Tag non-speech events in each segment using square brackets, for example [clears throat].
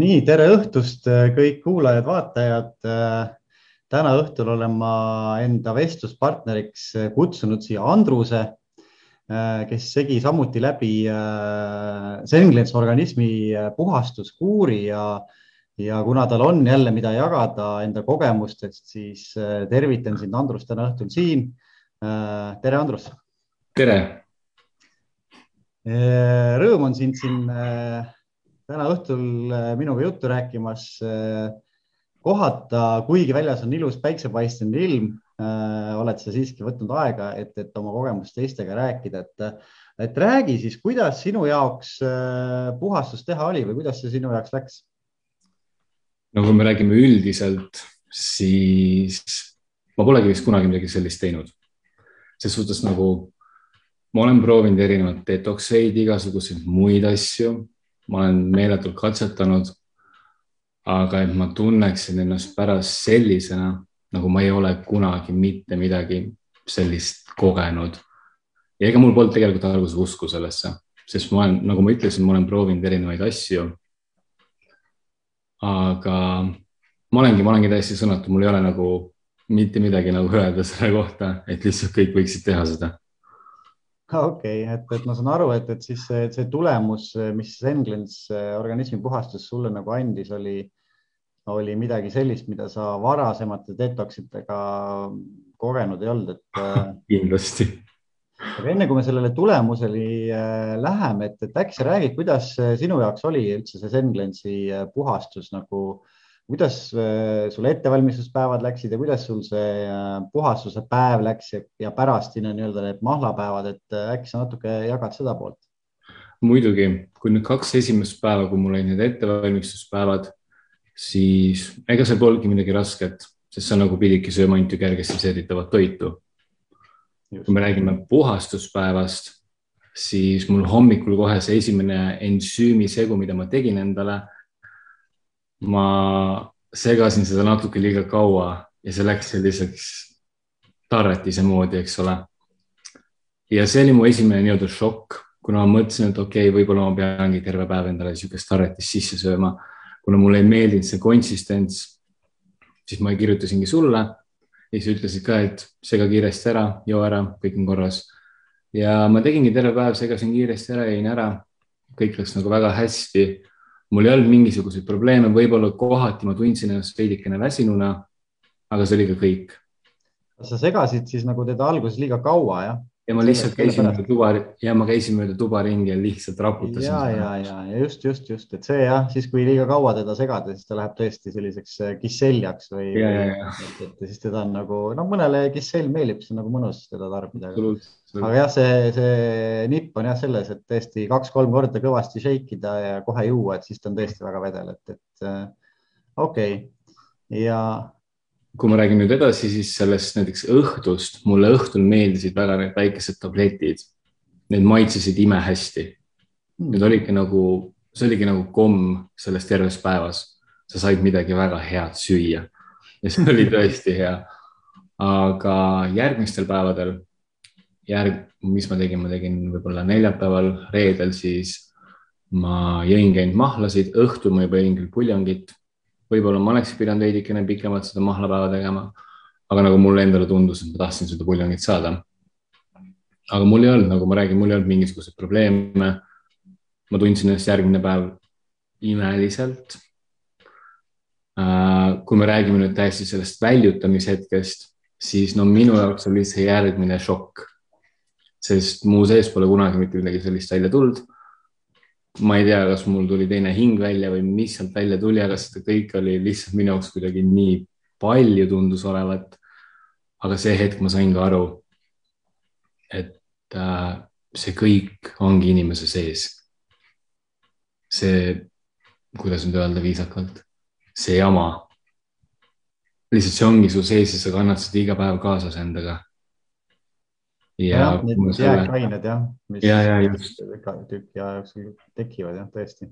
nii, tere õhtust, kõik kuulajad-vaatajad. täna õhtul olen ma enda vestluspartneriks kutsunud siia Andruse, kes segi samuti läbi Senglens organismi puhastuskuuri ja, ja kuna tal on jälle, mida jagada enda kogemustest, siis tervitan sind, Andrus, täna õhtul siin. tere, Andrus. tere. Rõõm on sind siin täna õhtul äh, minuga juttu rääkimas äh, kohata, kuigi väljas on ilus päiksepaisteline ilm, äh, oled sa siiski võtnud aega, et, et oma kogemust teistega rääkida, et, et räägi siis, kuidas sinu jaoks puhastust teha oli või kuidas see sinu jaoks läks? no kui me räägime üldiselt, siis ma polegi vist kunagi midagi sellist teinud. ses suhtes nagu ma olen proovinud erinevaid detoxeid, igasuguseid muid asju ma olen meeletult katsetanud. aga et ma tunneksin ennast pärast sellisena, nagu ma ei ole kunagi mitte midagi sellist kogenud. ja ega mul polnud tegelikult alguses usku sellesse, sest ma olen, nagu ma ütlesin, ma olen proovinud erinevaid asju. aga ma olengi, ma olengi täiesti sõnatu, mul ei ole nagu mitte midagi nagu öelda selle kohta, et lihtsalt kõik võiksid teha seda okei okay,, et, et ma saan aru, et, et siis see, see tulemus, mis Englens organismi puhastus sulle nagu andis, oli, oli midagi sellist, mida sa varasemate detoksitega kogenud ei olnud, et. Äh, [laughs] kindlasti. aga enne kui me sellele tulemuseni äh, läheme, et, et äkki sa räägid, kuidas sinu jaoks oli üldse see Englensi äh, puhastus nagu kuidas äh, sul ettevalmistuspäevad läksid ja kuidas sul see äh, puhastuse päev läks ja, ja pärastine nii-öelda need mahlapäevad, et äh, äkki sa natuke jagad seda poolt? muidugi, kui nüüd kaks esimest päeva, kui mul olid need ettevalmistuspäevad, siis ega seal polnudki midagi rasket, sest sa nagu pididki sööma ainult ju kergesti seeditavat toitu. kui me räägime puhastuspäevast, siis mul hommikul kohe see esimene ensüümisegu, mida ma tegin endale ma segasin seda natuke liiga kaua ja see läks selliseks tarretise moodi, eks ole. ja see oli mu esimene nii-öelda šokk, kuna ma mõtlesin, et okei okay,, võib-olla ma peangi terve päev endale niisugust tarretist sisse sööma. kuna mulle ei meeldinud see konsistents, siis ma kirjutasingi sulle ja siis ütlesid ka, et sega kiiresti ära, joo ära, kõik on korras. ja ma tegingi terve päev, segasin kiiresti ära, jõin ära. kõik läks nagu väga hästi mul ei olnud mingisuguseid probleeme, võib-olla kohati ma tundsin ennast veidikene väsinuna, aga see oli ka kõik. kas sa segasid siis nagu teda alguses liiga kaua, jah? Ja ma lihtsalt käisin mööda tuba ja ma käisin mööda tuba ringi ja lihtsalt raputasin. ja, ja, ja, ja just, just, just, et see jah, siis kui liiga kaua teda segada, siis ta läheb tõesti selliseks äh, kisseljaks või, et, et siis teda on nagu, no mõnele kissell meeldib, see on nagu mõnus teda tarbida. aga jah, see, see nipp on jah selles, et tõesti kaks-kolm korda kõvasti shake ida ja kohe juua, et siis ta on tõesti väga vedel, et, et äh, okei okay. ja kui ma räägin nüüd edasi, siis sellest näiteks õhtust, mulle õhtul meeldisid väga need väikesed tabletid. Need maitsesid imehästi. Need olidki nagu, see oligi nagu komm selles terves päevas. sa said midagi väga head süüa ja see oli tõesti hea. aga järgmistel päevadel, järg, mis ma tegin, ma tegin võib-olla neljapäeval, reedel, siis ma jõingi ainult mahlasid, õhtul ma juba jõin küll puljongit võib-olla ma oleks pidanud veidikene pikemalt seda mahlapäeva tegema. aga nagu mulle endale tundus, et ma tahtsin seda puljongit saada. aga mul ei olnud, nagu ma räägin, mul ei olnud mingisuguseid probleeme. ma tundsin ennast järgmine päev imeliselt. Äh, kui me räägime nüüd täiesti sellest väljutamishetkest, siis no minu jaoks oli see järgmine šokk. sest mu sees pole kunagi mitte midagi sellist välja tulnud ma ei tea, kas mul tuli teine hing välja või mis sealt välja tuli, aga seda kõik oli lihtsalt minu jaoks kuidagi nii palju tundus olevat. aga see hetk ma sain ka aru, et äh, see kõik ongi inimese sees. see, kuidas nüüd öelda viisakalt, see jama. lihtsalt see ongi su sees ja sa kannad seda iga päev kaasas endaga ja, ja need jääkained jah, mis ja, ja, just. tüki aja jooksul tekivad jah, tõesti.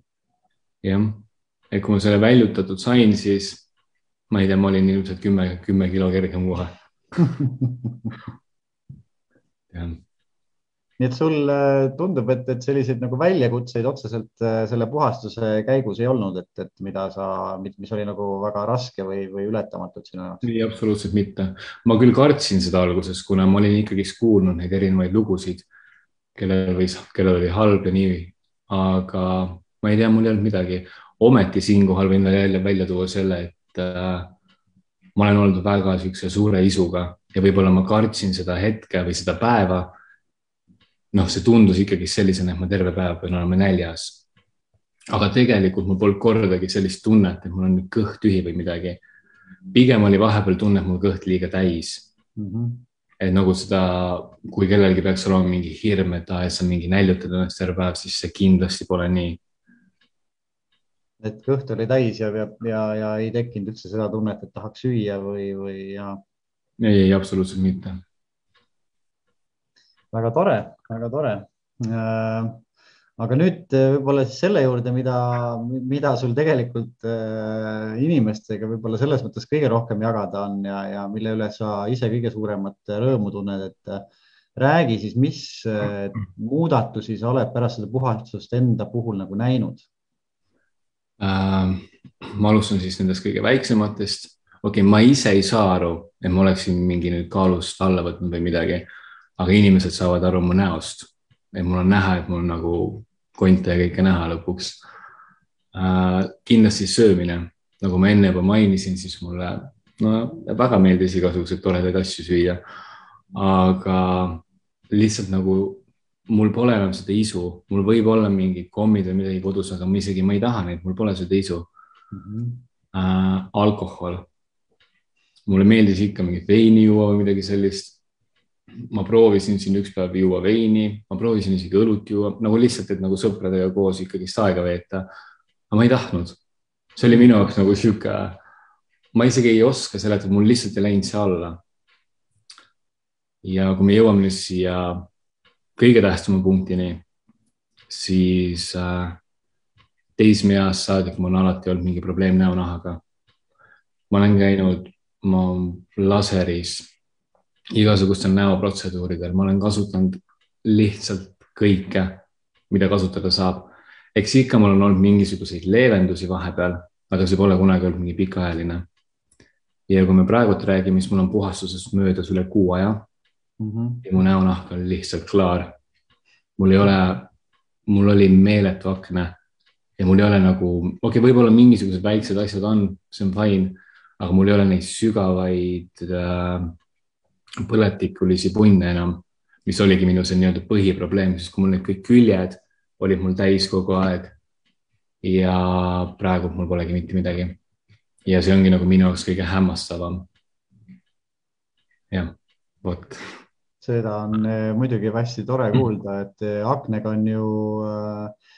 jah, et kui ma selle väljutatud sain, siis ma ei tea, ma olin ilmselt kümme, kümme kilo kergem kohe [laughs] jah. Nii et sul äh, tundub, et, et selliseid nagu väljakutseid otseselt äh, selle puhastuse käigus ei olnud, et, et mida sa, mis oli nagu väga raske või, või ületamatud sinu jaoks? ei, absoluutselt mitte. ma küll kartsin seda alguses, kuna ma olin ikkagist kuulnud neid erinevaid lugusid, kellel võis, kellel oli halb ja nii, aga ma ei tea, mul ei olnud midagi. ometi siinkohal võin jälle välja tuua selle, et äh, ma olen olnud väga niisuguse suure isuga ja võib-olla ma kartsin seda hetke või seda päeva noh, see tundus ikkagi sellisena, et ma terve päev pean olema näljas. aga tegelikult mul polnud kordagi sellist tunnet, et mul on nüüd kõht tühi või midagi. pigem oli vahepeal tunne, et mul kõht liiga täis mm. -hmm. et nagu seda, kui kellelgi peaks olema mingi hirm, et aa, et sa mingi näljutad ennast terve päev, siis see kindlasti pole nii. et kõht oli täis ja, ja, ja, ja ei tekkinud üldse seda tunnet, et tahaks süüa või, või ja? ei, ei absoluutselt mitte väga tore, väga tore. Äh, aga nüüd äh, võib-olla siis selle juurde, mida, mida sul tegelikult äh, inimestega võib-olla selles mõttes kõige rohkem jagada on ja, ja mille üle sa ise kõige suuremat rõõmu tunned, et räägi siis, mis muudatusi sa oled pärast seda puhastust enda puhul nagu näinud äh,? ma alustan siis nendest kõige väiksematest. okei okay,, ma ise ei saa aru, et ma oleksin mingi nüüd kaalust alla võtnud või midagi aga inimesed saavad aru mu näost, et mul on näha, et mul on nagu konte ja kõike näha lõpuks äh,. kindlasti söömine, nagu ma enne juba mainisin, siis mulle no, väga meeldis igasuguseid toredaid asju süüa. aga lihtsalt nagu mul pole enam seda isu, mul võib olla mingid kommid või midagi kodus, aga ma isegi, ma ei taha neid, mul pole seda isu mm. -hmm. Äh, alkohol, mulle meeldis ikka mingit veini juua või midagi sellist ma proovisin siin üks päev juua veini, ma proovisin isegi õlut juua nagu lihtsalt, et nagu sõpradega koos ikkagist aega veeta. aga ma ei tahtnud. see oli minu jaoks nagu sihuke, ma isegi ei oska seletada, mul lihtsalt ei läinud see alla. ja kui me jõuame nüüd siia kõige tähtsama punktini, siis äh, teismeeast saadik mul on alati olnud mingi probleem näonahaga. ma olen käinud ma laseris igasugustel näoprotseduuridel, ma olen kasutanud lihtsalt kõike, mida kasutada saab. eks ikka mul on olnud mingisuguseid leevendusi vahepeal, aga see pole kunagi olnud mingi pikaajaline. ja kui me praegult räägime, siis mul on puhastusest möödas üle kuu aja mm. -hmm. ja mu näonahk on lihtsalt klaar. mul ei ole, mul oli meeletu akne ja mul ei ole nagu, okei okay,, võib-olla mingisugused väiksed asjad on, see on fine, aga mul ei ole neid sügavaid äh, põletikulisi punne enam, mis oligi minu see nii-öelda põhiprobleem, sest kui mul need kõik küljed olid mul täis kogu aeg. ja praegu mul polegi mitte midagi. ja see ongi nagu minu jaoks kõige hämmastavam. jah, vot. seda on eh, muidugi hästi tore kuulda, et eh, aknega on ju äh,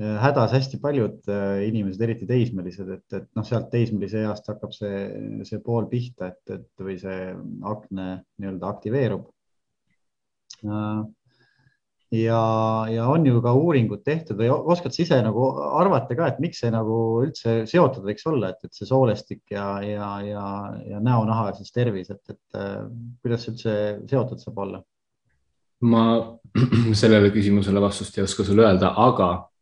hädas hästi paljud inimesed, eriti teismelised, et, et noh, sealt teismelise east hakkab see, see pool pihta, et, et või see akne nii-öelda aktiveerub. ja, ja on ju ka uuringud tehtud või oskad sa ise nagu arvata ka, et miks see nagu üldse seotud võiks olla, et, et see soolestik ja, ja, ja, ja näonaha siis tervis, et, et kuidas üldse seotud saab olla? ma [clears throat] sellele küsimusele vastust ei oska sulle öelda, aga Äh,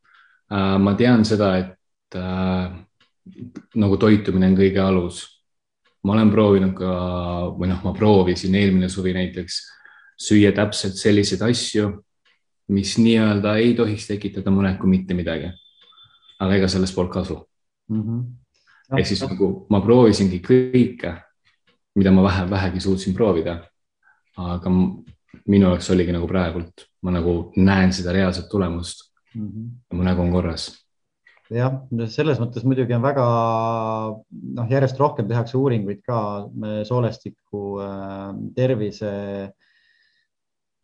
ma tean seda, et äh, nagu toitumine on kõige alus. ma olen proovinud ka või noh, ma proovisin eelmine suvi näiteks süüa täpselt selliseid asju, mis nii-öelda ei tohiks tekitada muret kui mitte midagi. aga ega sellest polnud kasu mm. -hmm. Ehk siis nagu ma proovisingi kõike, mida ma vähe, vähegi suutsin proovida. aga minu jaoks oligi nagu praegult, ma nagu näen seda reaalset tulemust mm. -hmm. mu nägu on korras. jah, selles mõttes muidugi on väga noh, järjest rohkem tehakse uuringuid ka soolestiku äh, tervise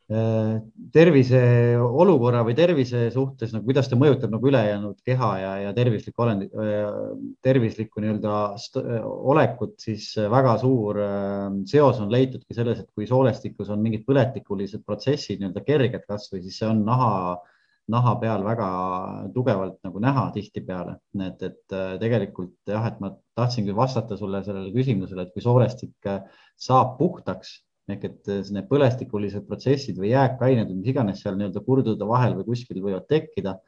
äh, tervise olukorra või tervise suhtes nagu, kuidas ta mõjutab nagu ülejäänud keha ja, ja tervislikku olend, äh, tervislikku nii-öelda olekut, siis väga suur seos on leitudki selles, et kui soolestikus on mingid põletikulised protsessid nii-öelda kerged kasvõi, siis see on naha naha peal väga tugevalt nagu näha tihtipeale, et, et äh, tegelikult jah, et ma tahtsingi vastata sulle sellele küsimusele, et kui soolestik äh, saab puhtaks, ehk et need põlestikulised protsessid või jääkained või mis iganes seal nii-öelda kurdude vahel või kuskil võivad tekkida.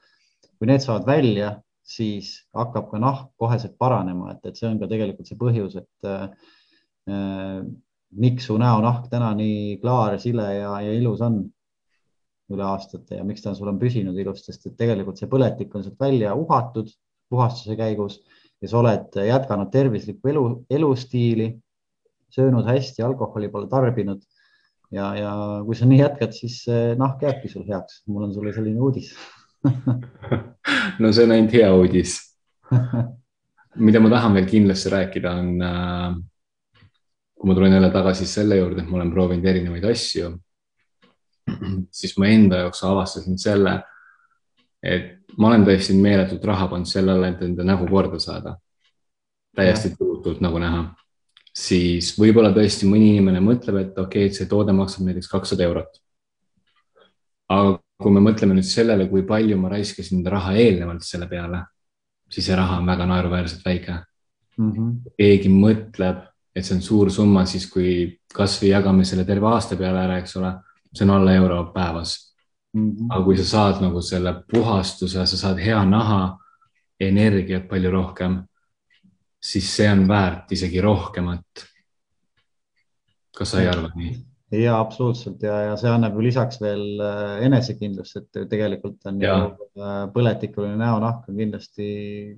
kui need saavad välja, siis hakkab ka nahk koheselt paranema, et, et see on ka tegelikult see põhjus, et äh, miks su näonahk täna nii klaar, sile ja, ja ilus on üle aastate ja miks ta sul on püsinud ilusti, sest et tegelikult see põletik on sealt välja uhatud puhastuse käigus ja sa oled jätkanud tervislikku elu, elustiili, söönud hästi, alkoholi pole tarbinud. ja, ja kui sa nii jätkad, siis nahk jääbki sul heaks. mul on sulle selline uudis [laughs] no see on ainult hea uudis mida ma tahan veel kindlasti rääkida, on äh, kui ma tulen jälle tagasi selle juurde, et ma olen proovinud erinevaid asju [clears throat] siis ma enda jaoks avastasin selle, et ma olen tõesti meeletult raha pannud sellele, et enda nägu korda saada. täiesti tulutult nagu näha, siis võib-olla tõesti mõni inimene mõtleb, et okei okay,, et see toode maksab näiteks kakssada eurot. aga kui me mõtleme nüüd sellele, kui palju ma raiskasin raha eelnevalt selle peale, siis see raha on väga naeruväärselt väike mm. -hmm. keegi mõtleb, et see on suur summa, siis kui kasvõi jagame selle terve aasta peale ära, eks ole see on alla euro päevas mm. -hmm. aga kui sa saad nagu selle puhastuse, sa saad hea naha, energiat palju rohkem, siis see on väärt isegi rohkemat. kas sa ei arva nii? ja absoluutselt ja, ja see annab ju lisaks veel äh, enesekindlust, et tegelikult on ja. ju äh, põletikuline näonahk on kindlasti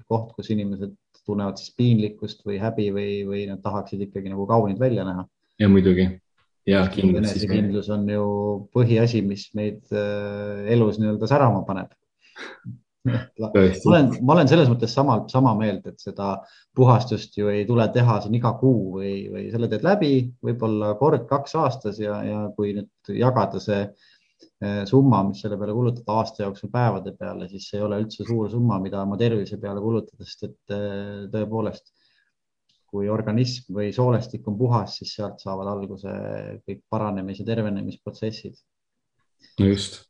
koht, kus inimesed tunnevad siis piinlikkust või häbi või, või nad tahaksid ikkagi nagu kaunid välja näha. ja muidugi ja kindlasti. enesekindlus on ju põhiasi, mis meid äh, elus nii-öelda särama paneb [laughs] ma olen, ma olen selles mõttes sama, sama meelt, et seda puhastust ju ei tule teha siin iga kuu või, või selle teed läbi võib-olla kord-kaks aastas ja, ja kui nüüd jagada see äh, summa, mis selle peale kulutada aasta jooksul päevade peale, siis see ei ole üldse suur summa, mida oma tervise peale kulutada, sest et äh, tõepoolest kui organism või soolestik on puhas, siis sealt saavad alguse kõik paranemis- ja tervenemisprotsessid. no just.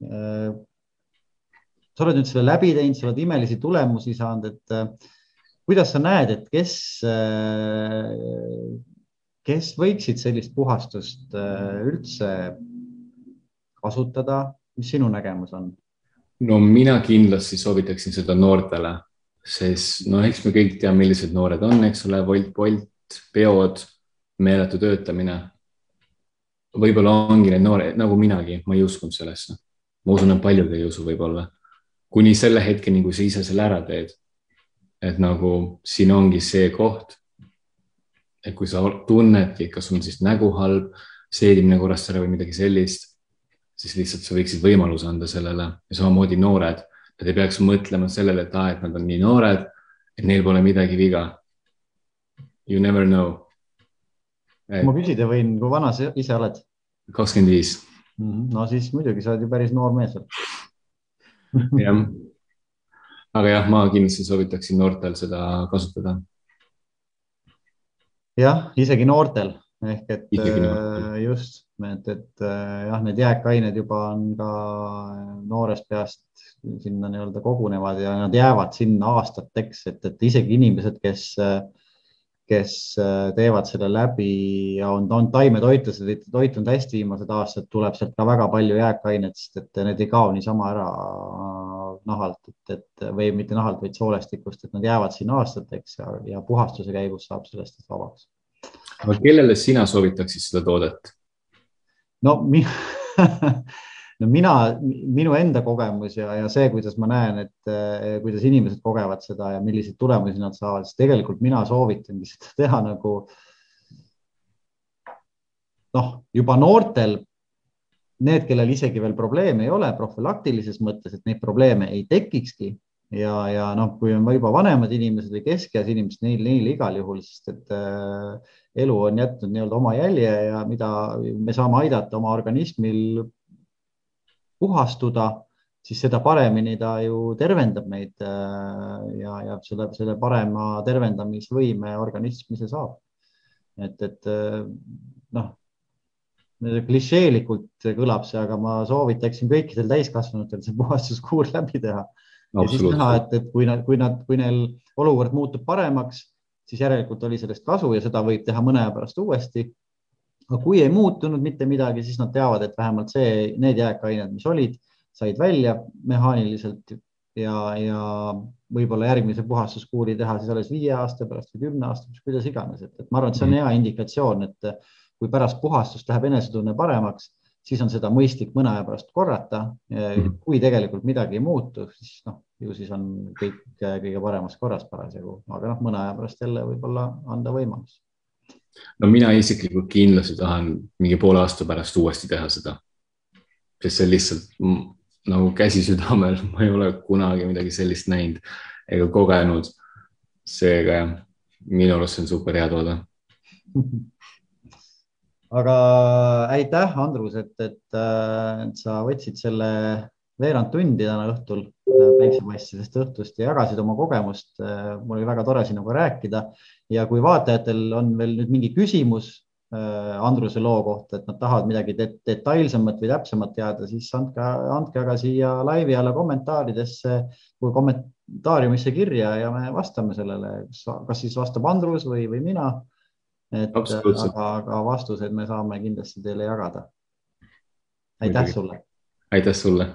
Äh, sa oled nüüd selle läbi teinud, sa oled imelisi tulemusi saanud, et äh, kuidas sa näed, et kes, äh, kes võiksid sellist puhastust üldse kasutada, mis sinu nägemus on? no mina kindlasti soovitaksin seda noortele sest no eks me kõik teame, millised noored on, eks ole, Wolt, Bolt, peod, meeletu töötamine. võib-olla ongi need noored nagu minagi, ma ei uskunud sellesse. ma usun, et paljud ei usu võib-olla kuni selle hetkeni, kui sa ise selle ära teed. et nagu siin ongi see koht. et kui sa tunnedki, kas on siis nägu halb, seedimine korrast ära või midagi sellist, siis lihtsalt sa võiksid võimaluse anda sellele ja samamoodi noored Nad ei peaks mõtlema sellele, et aa, et nad on nii noored, et neil pole midagi viga. You never know et.... ma küsida võin, kui vana sa ise oled? kakskümmend viis. Mhm. no siis muidugi sa oled ju päris noor mees [laughs] jah. aga jah, ma kindlasti soovitaksin noortel seda kasutada. jah, isegi noortel ehk et äh, just, et, et äh, jah, need jääkained juba on ka noorest peast sinna nii-öelda kogunevad ja nad jäävad sinna aastateks, et, et isegi inimesed, kes, kes äh, teevad selle läbi ja on, on taimetoitlased, toitunud hästi viimased aastad, tuleb sealt ka väga palju jääkainet, sest et need ei kao niisama ära nahalt, et, et või mitte nahalt, vaid soolestikust, et nad jäävad sinna aastateks ja, ja puhastuse käigus saab sellest vabaks aga kellele sina soovitaksid seda toodet? no mina [laughs] no mina, minu enda kogemus ja, ja see, kuidas ma näen, et eh, kuidas inimesed kogevad seda ja milliseid tulemusi nad saavad, siis tegelikult mina soovitangi [laughs] seda teha nagu noh, juba noortel, need, kellel isegi veel probleeme ei ole profülaktilises mõttes, et neid probleeme ei tekikski ja, ja noh, kui on juba vanemad inimesed või keskeas inimesed, neil, neil igal juhul, sest et äh, elu on jätnud nii-öelda oma jälje ja mida me saame aidata oma organismil puhastuda, siis seda paremini ta ju tervendab meid äh, ja, ja selle, selle parema tervendamisvõime organism ise saab. et, et äh, noh, klišeelikult kõlab see, aga ma soovitaksin kõikidel täiskasvanutel see puhastuskuur läbi teha ja siis näha, et, et kui nad, kui nad, kui neil olukord muutub paremaks, siis järelikult oli sellest kasu ja seda võib teha mõne aja pärast uuesti. aga kui ei muutunud mitte midagi, siis nad teavad, et vähemalt see, need jääkained, mis olid, said välja mehaaniliselt ja, ja võib-olla järgmise puhastuskuuri teha siis alles viie aasta pärast või kümne aasta pärast, kuidas iganes, et, et ma arvan, et see on hea indikatsioon, et kui pärast puhastust läheb enesetunne paremaks, siis on seda mõistlik mõne aja pärast korrata. kui tegelikult midagi ei muutu, siis noh, ju siis on kõik kõige paremas korras parasjagu, aga noh, mõne aja pärast jälle võib-olla anda võimalus. no mina isiklikult kindlasti tahan mingi poole aasta pärast uuesti teha seda. sest see lihtsalt nagu käsi südamel, [laughs] ma ei ole kunagi midagi sellist näinud ega kogenud. seega jah, minu arust see on super hea toode [laughs] aga aitäh, Andrus, et, et, et sa võtsid selle veerand tundi täna õhtul päiksemassidest õhtust ja jagasid oma kogemust. mul oli väga tore sinuga rääkida ja kui vaatajatel on veel nüüd mingi küsimus Äh, Andruse loo kohta, et nad tahavad midagi detailsemat või täpsemat teada, siis andke, andke aga siia laivi alla kommentaaridesse või kommentaariumisse kirja ja me vastame sellele, kas siis vastab Andrus või, või mina. Et aga, aga vastused me saame kindlasti teile jagada. aitäh sulle. aitäh sulle